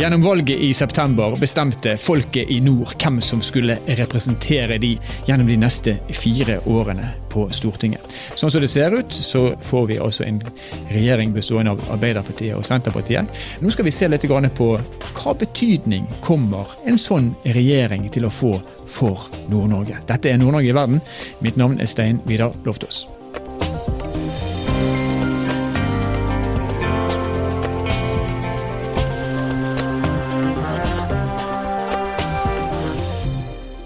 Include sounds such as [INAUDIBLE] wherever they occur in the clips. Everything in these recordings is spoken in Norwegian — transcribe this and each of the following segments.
Gjennom valget i september bestemte folket i nord hvem som skulle representere de gjennom de neste fire årene på Stortinget. Sånn som det ser ut, så får vi altså en regjering bestående av Arbeiderpartiet og Senterpartiet. Nå skal vi se litt på hva betydning kommer en sånn regjering til å få for Nord-Norge. Dette er Nord-Norge i verden. Mitt navn er Stein Vidar Loftaas.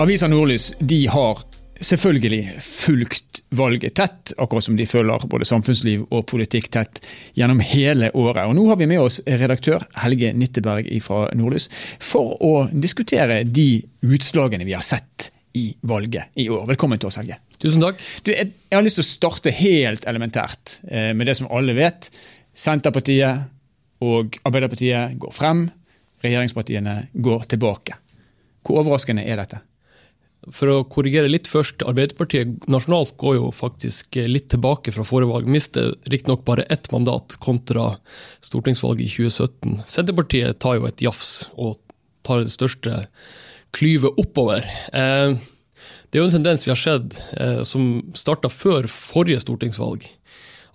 Avisa Nordlys de har selvfølgelig fulgt valget tett, akkurat som de følger både samfunnsliv og politikk tett gjennom hele året. Og Nå har vi med oss redaktør Helge Nitteberg fra Nordlys for å diskutere de utslagene vi har sett i valget i år. Velkommen til oss, Helge. Tusen takk. Du, jeg, jeg har lyst til å starte helt elementært eh, med det som alle vet. Senterpartiet og Arbeiderpartiet går frem, regjeringspartiene går tilbake. Hvor overraskende er dette? For å korrigere litt først, Arbeiderpartiet nasjonalt går jo faktisk litt tilbake fra forrige valg. Mister riktignok bare ett mandat kontra stortingsvalget i 2017. Senterpartiet tar jo et jafs og tar det største klyvet oppover. Eh, det er jo en tendens vi har sett eh, som starta før forrige stortingsvalg.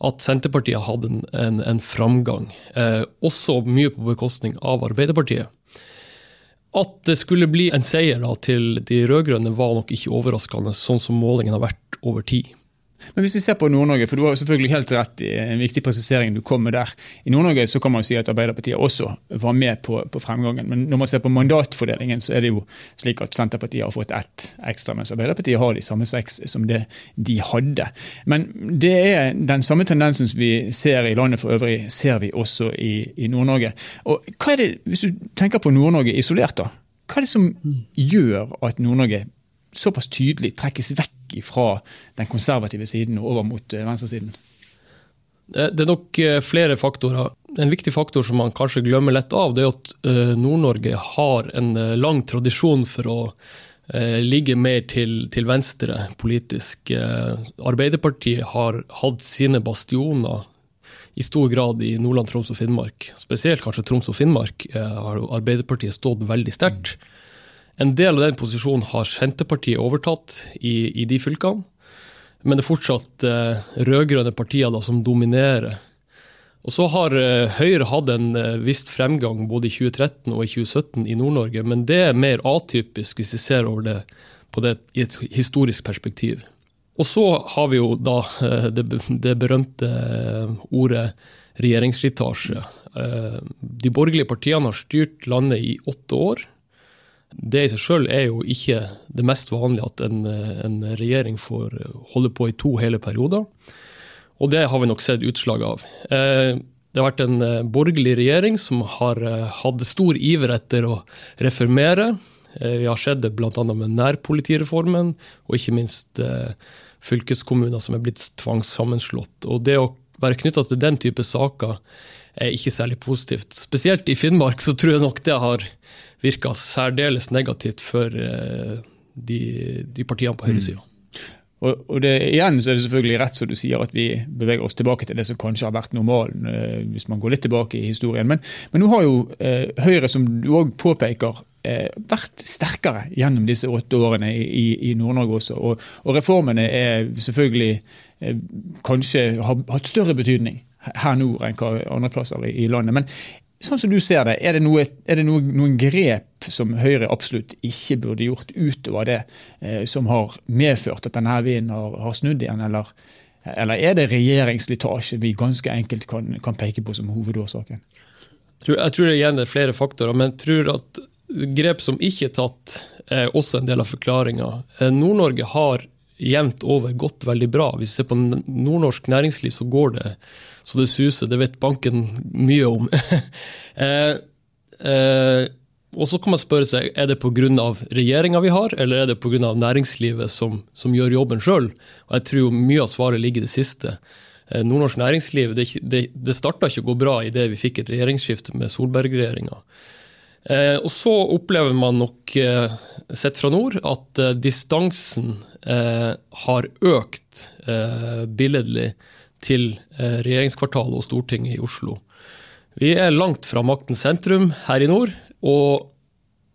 At Senterpartiet hadde en, en, en framgang, eh, også mye på bekostning av Arbeiderpartiet. At det skulle bli en seier da, til de rød-grønne var nok ikke overraskende, sånn som målingen har vært over tid. Men hvis vi ser på Nord-Norge, for du har selvfølgelig helt rett i en viktig presisering du kom med der. I Nord-Norge så kan man si at Arbeiderpartiet også var med på, på, fremgangen. Men når man ser på mandatfordelingen, så er det jo slik at Senterpartiet har fått ett ekstra, mens Arbeiderpartiet har de samme seks som det de hadde. Men det er den samme tendensen som vi ser i landet for øvrig, ser vi også i, i Nord-Norge. Og hva er det, Hvis du tenker på Nord-Norge isolert, da, hva er det som gjør at Nord-Norge såpass tydelig trekkes vekk fra den konservative siden og over mot eh, venstresiden? Det er nok eh, flere faktorer. En viktig faktor som man kanskje glemmer lett av, det er at eh, Nord-Norge har en lang tradisjon for å ligge mer til, til, venstre politisk. Arbeiderpartiet har hatt sine bastioner i stor grad i Nordland, Troms og Finnmark. Spesielt kanskje Troms og Finnmark har Arbeiderpartiet stått veldig sterkt. En del av den posisjonen har Senterpartiet overtatt i, i de fylkene. Men det er fortsatt eh, rød-grønne partier da, som dominerer. Og så har eh, Høyre hatt en eh, viss fremgang både i 2013 og i 2017 i Nord-Norge, men det er mer atypisk hvis vi ser over det på det i et historisk perspektiv. Og så har vi jo da eh, det, det berømte eh, ordet regjeringsslitasje. Eh, de borgerlige partiene har styrt landet i åtte år. Det i seg sjøl er jo ikke det mest vanlige at en, en, regjering får holde på i to hele perioder. Og det har vi nok sett utslag av. Eh, det har vært en eh, borgerlig regjering som har eh, hatt stor iver etter å reformere. Vi har sett det bl.a. med nærpolitireformen, og ikke minst fylkeskommuner som er blitt tvangssammenslått. Og det å være knytta til den type saker er ikke særlig positivt. Spesielt i Finnmark så tror jeg nok det har virka særdeles negativt for eh, de, de partiene på høyresida. Mm. Og, og det, igjen så er det selvfølgelig rett som du sier at vi beveger oss tilbake til det som kanskje har vært normalen, eh, hvis man går litt tilbake i historien. Men, men nå har jo eh, Høyre, som du òg påpeker, eh, vært sterkere gjennom disse åtte årene i, i Nord-Norge også. Og, og, reformene er selvfølgelig eh, kanskje har hatt større betydning her nord enn hva andre plasser i, landet. Men Sånn som du ser det, Er det, noe, er det noe, noen grep som Høyre absolutt ikke burde gjort utover det eh, som har medført at denne vinden har, har snudd igjen, eller, eller, er det regjeringsslitasje vi ganske enkelt kan, kan, peke på som hovedårsaken? Jeg tror det igjen er flere faktorer, men jeg tror at grep som ikke er tatt, er også en del av forklaringa. Eh, Nord-Norge har jevnt over gått veldig bra. Hvis vi ser på nordnorsk næringsliv, så går det så det suser. Det vet banken mye om. [LAUGHS] eh, eh, og så kan man spørre seg er det pga. regjeringa vi har, eller er det pga. næringslivet som, som, gjør jobben sjøl. Jeg tror mye av svaret ligger i det siste. Eh, nordnorsk næringsliv det, det, det starta ikke å gå bra idet vi fikk et regjeringsskifte med Solberg-regjeringa. Eh, og så opplever man nok, eh, sett fra nord, at eh, distansen eh, har økt eh, billedlig til regjeringskvartalet og Stortinget i Oslo. Vi er langt fra maktens sentrum her i nord, Og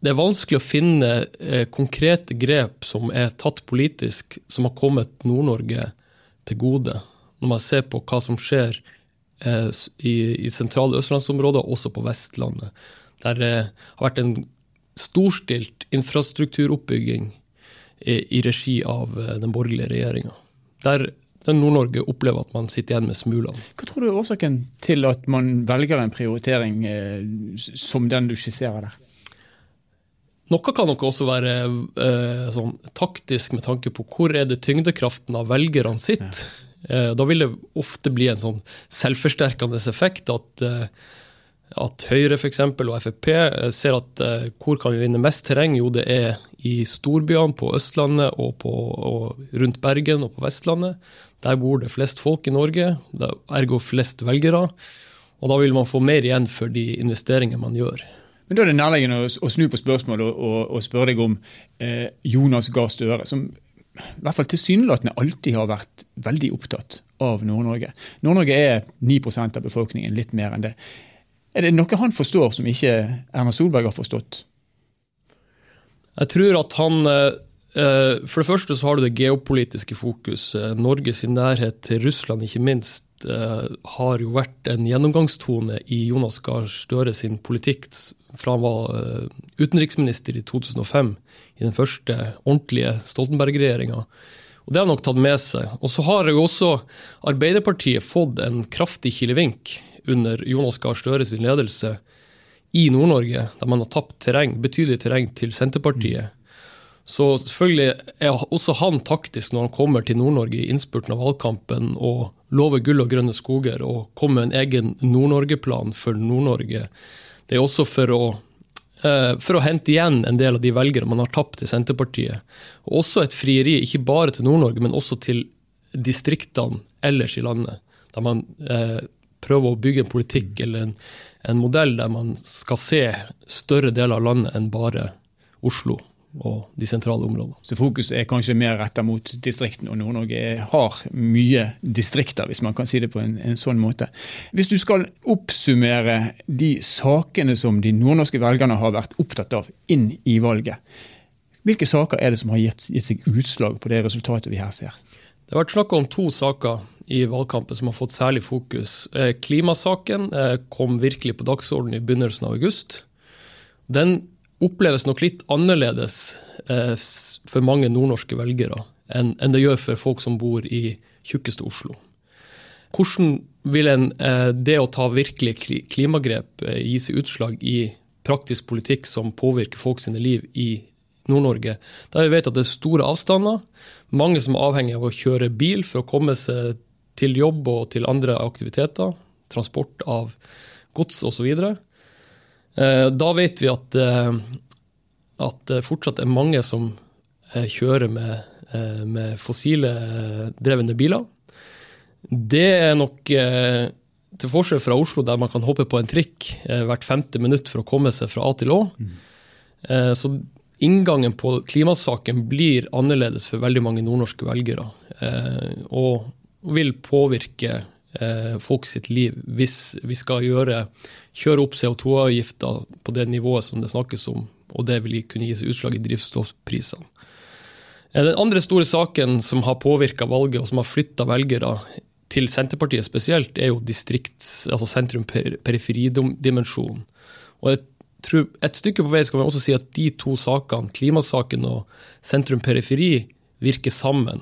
det er vanskelig å finne eh, konkrete grep som er tatt politisk, som har kommet Nord-Norge til gode, når man ser på hva som skjer eh, i, i sentrale østlandsområder, også på Vestlandet. Der det eh, har vært en storstilt infrastrukturoppbygging i, i regi av eh, den borgerlige regjeringa. Der Nord-Norge opplever at man sitter igjen med smulene. Hva tror du er årsaken til at man velger en prioritering eh, som den du skisserer der? Noe kan nok også være eh, sånn, taktisk med tanke på hvor er det tyngdekraften av velgerne sitt. Ja. Eh, da vil det ofte bli en sånn selvforsterkende effekt at, eh, at Høyre for eksempel, og Frp eh, ser at eh, hvor kan vi vinne mest terreng? Jo, det er i storbyene på Østlandet og, på, og rundt Bergen og på Vestlandet. Der bor det flest folk i Norge, ergo flest velgere. Og da vil man få mer igjen for de investeringene man gjør. Men Da er det nærliggende å, snu på spørsmålet og, og, og spørre deg om eh, Jonas Gahr Støre, som i hvert fall tilsynelatende alltid har vært veldig opptatt av Nord-Norge. Nord-Norge er 9% av befolkningen, litt mer enn det. Er det noe han forstår som ikke Erna Solberg har forstått? Jeg tror at han eh, For det første så har du det geopolitiske fokuset. Norges nærhet til Russland, ikke minst, har jo vært en gjennomgangstone i Jonas Gahr Støre sin politikk fra han var eh, utenriksminister i 2005, i den første ordentlige Stoltenberg-regjeringa. Og Det har han nok tatt med seg. Og så har jo også Arbeiderpartiet fått en kraftig kilevink under Jonas Gahr Støre sin ledelse i Nord-Norge, der man har tapt terreng, betydelig terreng til Senterpartiet. Så selvfølgelig er også han taktisk når han kommer til Nord-Norge i innspurten av valgkampen og lover gull og grønne skoger og kommer med en egen Nord-Norge-plan for Nord-Norge det er også for å, eh, for å hente igjen en del av de velgere man har tapt til Senterpartiet. Og også et frieri, ikke bare til Nord-Norge, men også til distriktene ellers i landet. Der man eh, prøver å bygge en politikk eller en, en modell der man skal se større deler av landet enn bare Oslo og de sentrale områdene. Så fokuset er kanskje mer retta mot distriktene, og Nord-Norge har mye distrikter, hvis man kan si det på en, en, sånn måte. Hvis du skal oppsummere de sakene som de nordnorske velgerne har vært opptatt av inn i valget, hvilke saker er det som har gitt, gitt seg utslag på det resultatet vi her ser? Det har vært snakk om to saker i valgkampen som har fått særlig fokus. Eh, klimasaken eh, kom virkelig på dagsordenen i begynnelsen av august. Den oppleves nok litt annerledes eh, for mange nordnorske velgere enn, det gjør for folk som bor i tjukkeste Oslo. Hvordan vil en, eh, det å ta virkelig klimagrep eh, gi seg utslag i praktisk politikk som påvirker folk sine liv i Nord-Norge, der vi vet at det er store avstander, mange som er avhengig av å kjøre bil for å komme seg til jobb og til andre aktiviteter, transport av gods osv. Eh, da vet vi at, eh, at det fortsatt er mange som eh, kjører med, med fossile drevne biler. Det er nok til forskjell fra Oslo, der man kan hoppe på en trikk hvert femte minutt for å komme seg fra A til Å. Mm. Så inngangen på klimasaken blir annerledes for veldig mange nordnorske velgere. Og vil påvirke eh, folk sitt liv hvis vi skal gjøre, kjøre opp CO2-avgifta på det nivået som det snakkes om, og det vil kunne gi seg utslag i drivstoffprisene. Eh, den andre store saken som har påvirka valget, og som har flytta velgere til Senterpartiet spesielt, er jo distrikts, altså sentrum-periferidimensjonen. Og jeg tror et stykke på vei skal man også si at de to sakene, klimasaken og sentrum-periferi, virker sammen.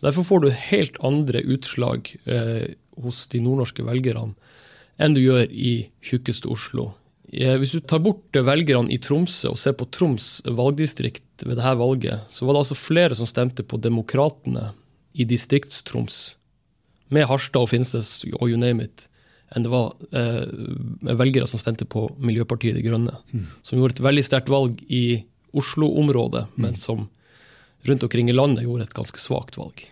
Derfor får du helt andre utslag eh, hos de nordnorske velgerne enn du gjør i tjukkeste Oslo. Hvis du tar bort velgerne i Tromsø og ser på Troms valgdistrikt ved dette valget, så var det altså flere som stemte på Demokratene i Distrikts-Troms, med Harstad og Finnsnes og you name it, enn det var eh, velgere som stemte på Miljøpartiet De Grønne. Mm. Som gjorde et veldig sterkt valg i Oslo-området, mm. men som rundt omkring i landet gjorde et ganske svakt valg.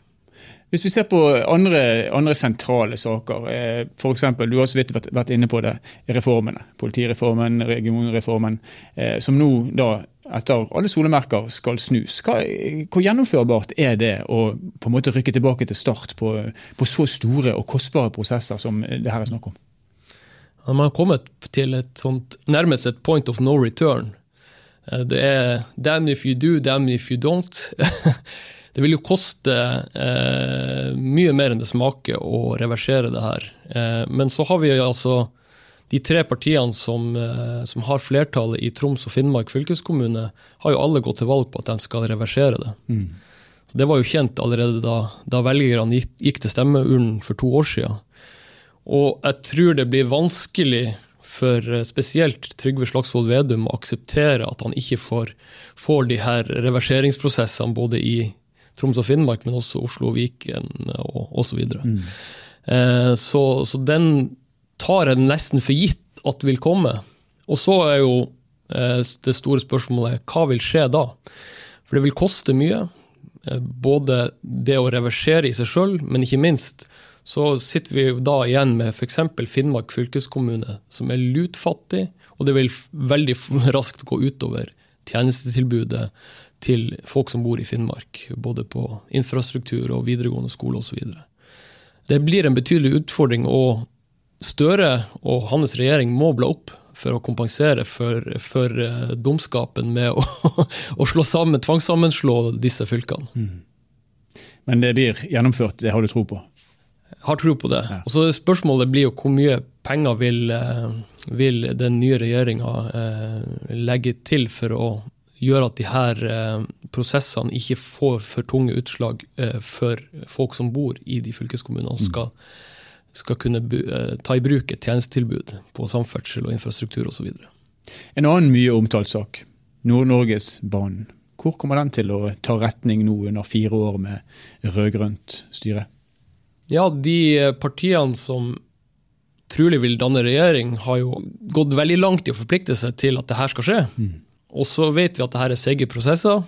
Hvis vi ser på andre, andre sentrale saker, eh, f.eks. du har så vidt vært inne på det, reformene. Politireformen, regionreformen, eh, som nå da etter alle solemerker skal snus. Hva, hvor gjennomførbart er det å på en måte rykke tilbake til start på, på så store og kostbare prosesser som det her er snakk om? Man har kommet til et sånt, nærmest et point of no return. Eh, det er damn if you do, damn if you don't. [LAUGHS] det vil jo koste eh, mye mer enn det smaker å reversere det her. Eh, men så har vi altså de tre partiene som, eh, som, har flertallet i Troms og Finnmark fylkeskommune, har jo alle gått til valg på at de skal reversere det. Mm. Så det var jo kjent allerede da, da velgerne gikk, gikk til stemmeurnen for to år siden. Og jeg tror det blir vanskelig for eh, spesielt Trygve Slagsvold Vedum å akseptere at han ikke får, får de her reverseringsprosessene både i Troms og Finnmark, men også Oslo og Viken og osv. Så, mm. eh, så, så den tar jeg nesten for gitt at vil komme. Og så er jo eh, det store spørsmålet hva vil skje da? For det vil koste mye. Eh, både det å reversere i seg sjøl, men ikke minst så sitter vi da igjen med f.eks. Finnmark fylkeskommune, som er lutfattig, og det vil veldig [LAUGHS] raskt gå utover tjenestetilbudet til folk som bor i Finnmark, både på infrastruktur og videregående skole osv. Det blir en betydelig utfordring, og Støre og hans regjering må bla opp for å kompensere for, for uh, dumskapen med å, [LAUGHS] å, slå sammen, tvangssammenslå disse fylkene. Mm. Men det blir gjennomført, det har du tro på? har tro på det. Ja. Og så Spørsmålet blir jo hvor mye penger vil, eh, vil den nye regjeringa eh, legge til for å gjøre at de her eh, prosessene ikke får for tunge utslag for folk som bor i de fylkeskommunene og mm. skal, skal kunne ta i bruk et tjenestetilbud på samferdsel og infrastruktur osv. En annen mye omtalt sak, Nord-Norgesbanen. Hvor kommer den til å ta retning nå under fire år med rød-grønt styre? Ja, de partiene som trolig vil danne regjering, har jo gått veldig langt i å forplikte seg til at det her skal skje. Mm. Og så vet vi at det her er seige prosesser.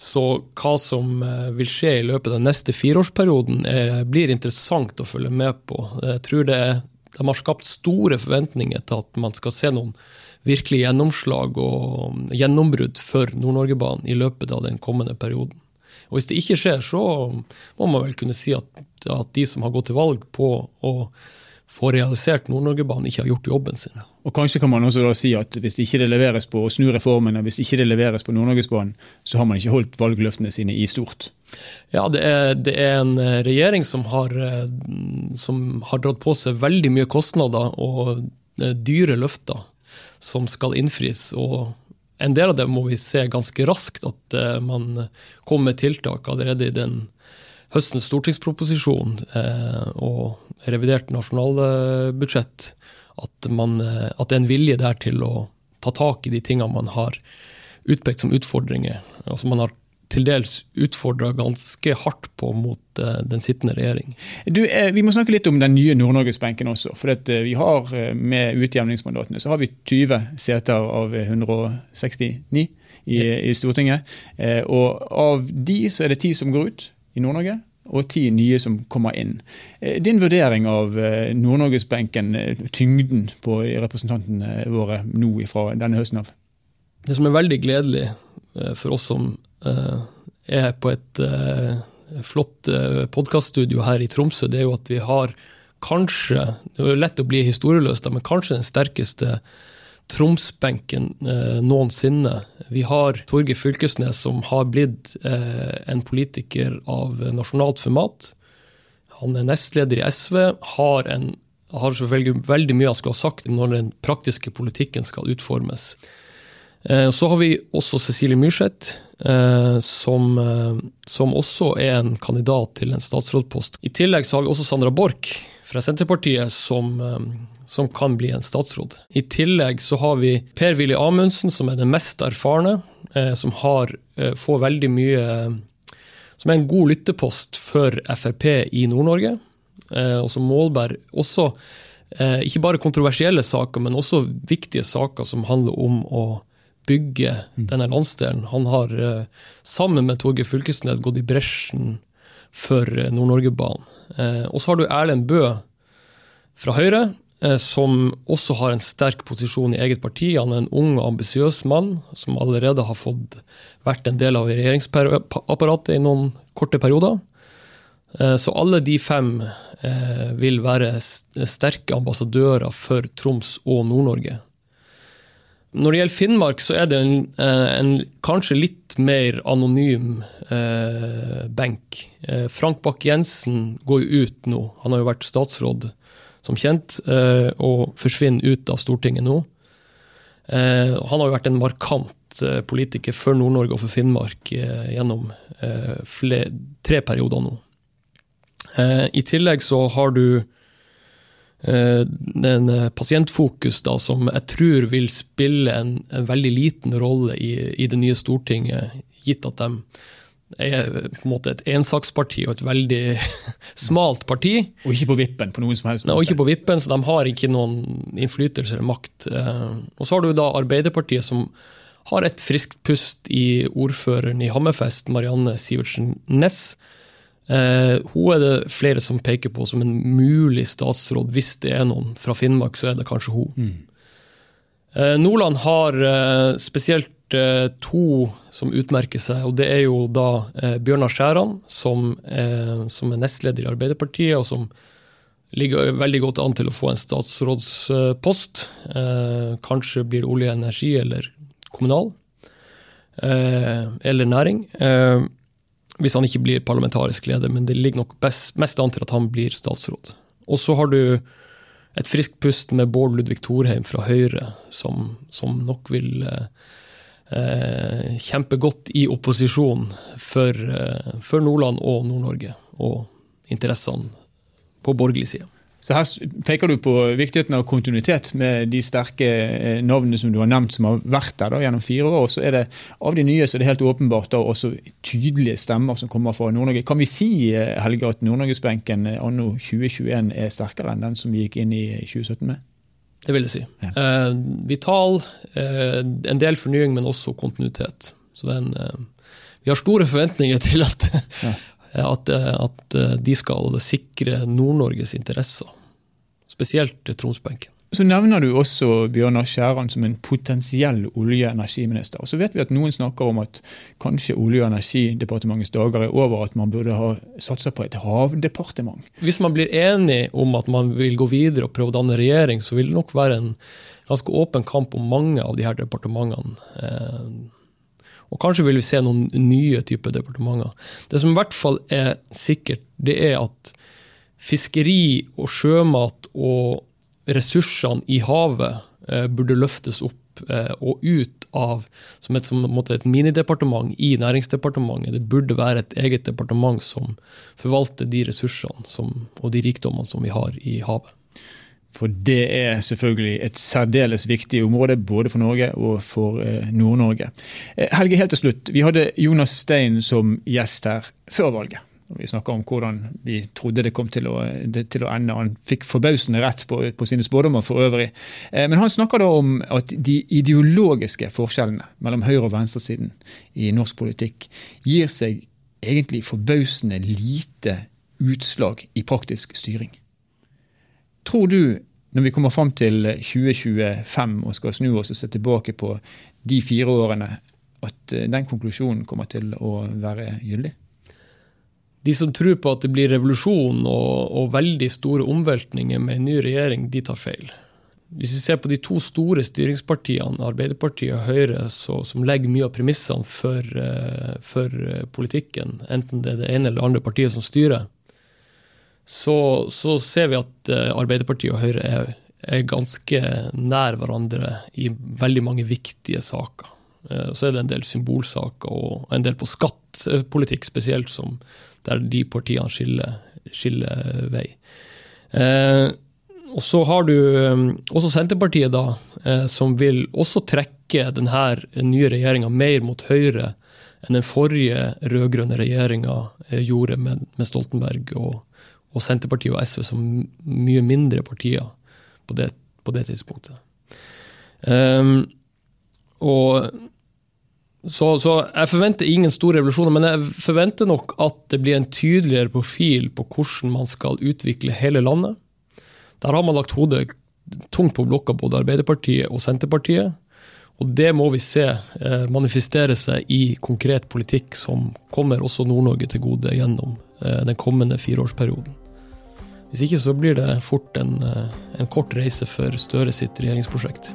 Så hva som eh, vil skje i løpet av den neste fireårsperioden, er, blir interessant å følge med på. Jeg tror det, de har skapt store forventninger til at man skal se noen virkelig gjennomslag og gjennombrudd for Nord-Norgebanen i løpet av den kommende perioden. Og Hvis det ikke skjer, så må man vel kunne si at, at de som har gått til valg på å få realisert Nord-Norge-banen, ikke har gjort jobben sin. Og Kanskje kan man også da si at hvis ikke det leveres på å snu reformene, hvis ikke det leveres på Nord-Norgesbanen, så har man ikke holdt valgløftene sine i stort. Ja, det er, det er en eh, regjering som har, eh, som har dratt på seg veldig mye kostnader og eh, dyre løfter som skal innfris. og en del av det må vi se ganske raskt, at man kommer med tiltak allerede i den høstens stortingsproposisjon uh, og revidert nasjonalbudsjett. At, man, uh, at det er en vilje der til å ta tak i de tingene man har utpekt som utfordringer. Altså man har til dels utfordra ganske hardt på mot uh, den sittende regjering. Du, eh, vi må snakke litt om den nye Nord-Norgesbenken også. for vi har Med utjevningsmandatene så har vi 20 seter av 169 i, i Stortinget. og Av de så er det ti som går ut i Nord-Norge, og ti nye som kommer inn. Din vurdering av Nord-Norgesbenken, tyngden på representantene våre nå fra denne høsten av? Det som er veldig gledelig for oss som Eh, er på et eh, flott eh, podkaststudio her i Tromsø, det er jo at vi har kanskje Det er lett å bli historieløs, men kanskje den sterkeste Tromsbenken eh, noensinne. Vi har Torgeir Fylkesnes, som har blitt eh, en politiker av nasjonalt format. Han er nestleder i SV, har, en, har selvfølgelig veldig mye han skulle ha sagt når den praktiske politikken skal utformes. Eh, så har vi også Cecilie Myrseth, eh, som, eh, som, også er en kandidat til en statsrådpost. I tillegg så har vi også Sandra Borch fra Senterpartiet, som, som kan bli en statsråd. I tillegg så har vi Per-Willy Amundsen, som er den mest erfarne, som har, får veldig mye Som er en god lyttepost for Frp i Nord-Norge. Og som målbærer også ikke bare kontroversielle saker, men også viktige saker som handler om å bygge denne landsdelen. Han har eh, sammen med Torgeir Fylkesnes gått i bresjen for eh, Nord-Norgebanen. Eh, og så har du Erlend Bø fra Høyre, som også har en sterk posisjon i eget parti. Han er en ung og ambisiøs mann som allerede har fått vært en del av regjeringsapparatet i noen korte perioder. Så alle de fem vil være sterke ambassadører for Troms og Nord-Norge. Når det gjelder Finnmark, så er det en, en kanskje litt mer anonym eh, benk. Frank Bakke-Jensen går jo ut nå. Han har jo vært statsråd, som kjent, eh, og forsvinner ut av Stortinget nå. Eh, han har jo vært en markant eh, politiker for Nord-Norge og for Finnmark gjennom tre perioder nå. I tillegg så har du en pasientfokus da, som jeg tror vil spille en, en veldig liten rolle i, i, det nye Stortinget, gitt at de er på en måte et ensaksparti og et veldig [LAUGHS] smalt parti. Og ikke på vippen på noen som helst måte. og ikke på vippen, så de har ikke noen innflytelse eller makt. Eh, og så har du da Arbeiderpartiet som har et friskt pust i ordføreren i Hammerfest, Marianne Sivertsen Næss. Eh, hun er det flere som peker på som en mulig statsråd. Hvis det er noen fra Finnmark, så er det kanskje hun. Mm. Eh, Nordland har spesielt Eh, to som utmerker seg, og det er jo da Bjørnar Skjæran, som, som, er nestleder i Arbeiderpartiet, og som ligger veldig godt an til å få en statsrådspost. Eh, kanskje blir det olje og energi eller kommunal. Eh, eller næring. Hvis han ikke blir parlamentarisk leder, men det ligger nok best, mest an til at han blir statsråd. Og så har du et friskt pust med Bård Ludvig Thorheim fra Høyre, som, som nok vil eh, kjempe godt i opposisjon for, eh, for Nordland og Nord-Norge, og interessene på borgerlig side. Så Her peker du på viktigheten av kontinuitet med de sterke eh, navnene som du har nevnt som har vært der da, gjennom fire år. Så er det av de nye så er det helt åpenbart da også tydelige stemmer som kommer fra Nord-Norge. Kan vi si eh, Helge, at Nord-Norgesbenken anno 2021 er sterkere enn den som vi gikk inn i 2017 med? Det vil jeg si. Ja. Eh, vital, eh, en del fornying, men også kontinuitet. Så den, eh, vi har store forventninger til at, ja. [LAUGHS] at, eh, at, eh, de skal sikre Nord-Norges interesser. Spesielt Tromsbenken. Så nevner du også Bjørnar Skjæran som en potensiell olje- og energiminister. Så vet vi at noen snakker om at kanskje Olje- og energidepartementets dager er over, at man burde ha satsa på et havdepartement. Hvis man blir enig om at man vil gå videre og prøve å danne regjering, så vil det nok være en ganske åpen kamp om mange av de her departementene. Eh, og kanskje vil vi se noen nye typer departementer. Det som i hvert fall er sikkert, det er at fiskeri og sjømat og ressursene i havet eh, burde løftes opp eh, og ut av som et, som et minidepartement i Næringsdepartementet. Det burde være et eget departement som forvalter de ressursene som, og de rikdommene som vi har i havet. For det er selvfølgelig et særdeles viktig område både for Norge og for eh, Nord-Norge. Helge, helt til slutt. Vi hadde Jonas Stein som gjest her før valget. Vi snakka om hvordan vi trodde det kom til å, det, til å ende. Han fikk forbausende rett på, på sine spådommer for øvrig. Eh, men han snakker da om at de ideologiske forskjellene mellom høyre- og venstresiden i norsk politikk gir seg egentlig forbausende lite utslag i praktisk styring. Tror du, når vi kommer fram til 2025 og skal snu oss og se tilbake på de fire årene, at eh, den konklusjonen kommer til å være gyldig? De som tror på at det blir revolusjon og, og veldig store omveltninger med en ny regjering, de tar feil. Hvis vi ser på de to store styringspartiene, Arbeiderpartiet og Høyre, så, som legger mye av premissene for, uh, for, politikken, enten det er det ene eller det andre partiet som styrer, så, så ser vi at uh, Arbeiderpartiet og Høyre er, er, ganske nær hverandre i veldig mange viktige saker. Så er det en del symbolsaker og en del på skattpolitikk spesielt, som, der de partiene skiller, skiller vei. Eh, og så har du eh, også Senterpartiet, da, eh, som vil også trekke denne nye regjeringa mer mot høyre enn den forrige rød-grønne regjeringa eh, gjorde med, med Stoltenberg og, og, Senterpartiet og SV som mye mindre partier på det, på det tidspunktet. Um, og så, så, jeg forventer ingen store revolusjoner, men jeg forventer nok at det blir en tydeligere profil på hvordan man skal utvikle hele landet. Der har man lagt hodet tungt på blokka, både Arbeiderpartiet og Senterpartiet. Og det må vi se eh, manifestere seg i konkret politikk som kommer også Nord-Norge til gode gjennom eh, den kommende fireårsperioden. Hvis ikke så blir det fort en, eh, en kort reise for Støre sitt regjeringsprosjekt.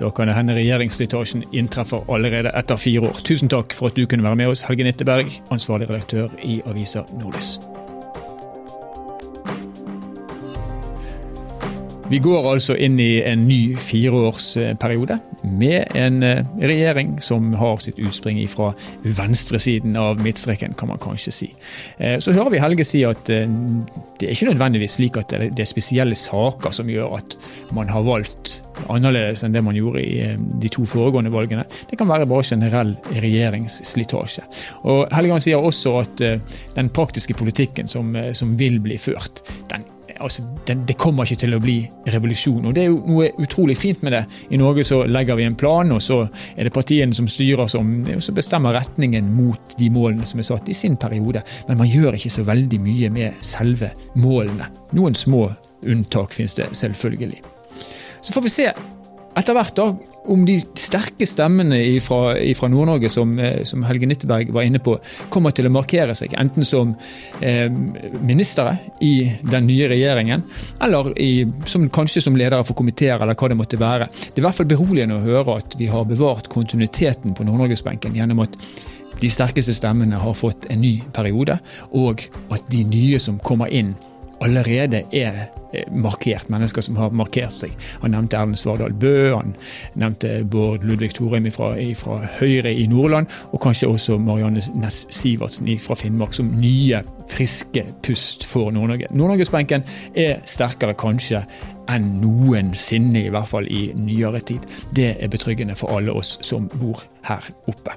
Da kan det hende regjeringsslitasjen inntreffer allerede etter fire år. Tusen takk for at du kunne være med oss, Helge Nitteberg, ansvarlig redaktør i avisa Nordlys. Vi går altså inn i en ny fireårsperiode med en eh, regjering som har sitt utspring fra venstresiden av midtstreken, kan man kanskje si. Eh, så hører vi Helge si at eh, det er ikke nødvendigvis slik at det er spesielle saker som gjør at man har valgt annerledes enn det man gjorde i de to foregående valgene. Det kan være bare generell regjeringsslitasje. Og Helgeland sier også at den praktiske politikken som, som vil bli ført, den altså, det, det, kommer ikke til å bli revolusjon. og Det er jo noe utrolig fint med det. I Norge så legger vi en plan, og så er det partiene som styrer som, som bestemmer retningen mot de målene som er satt i sin periode. Men man gjør ikke så veldig mye med selve målene. Noen små unntak finnes det selvfølgelig. Så får vi se etter hvert da, om de sterke stemmene fra Nord-Norge som, eh, som, Helge Nytteberg var inne på, kommer til å markere seg, enten som eh, ministre i den nye regjeringen, eller i, som, kanskje som ledere for komiteer, eller hva det måtte være. Det er i hvert fall beroligende å høre at vi har bevart kontinuiteten på Nord-Norgesbenken gjennom at de sterkeste stemmene har fått en ny periode, og at de nye som kommer inn, allerede er eh, markert, mennesker som har markert seg. Han nevnte Erlend Svardal Bøe, han nevnte Bård Ludvig Thorheim fra, Høyre i Nordland, og kanskje også Marianne Næss Sivertsen fra Finnmark som nye, friske pust for Nord-Norge. Nord-Norgesbenken er sterkere kanskje enn noensinne, i hvert fall i nyere tid. Det er betryggende for alle oss som bor her oppe.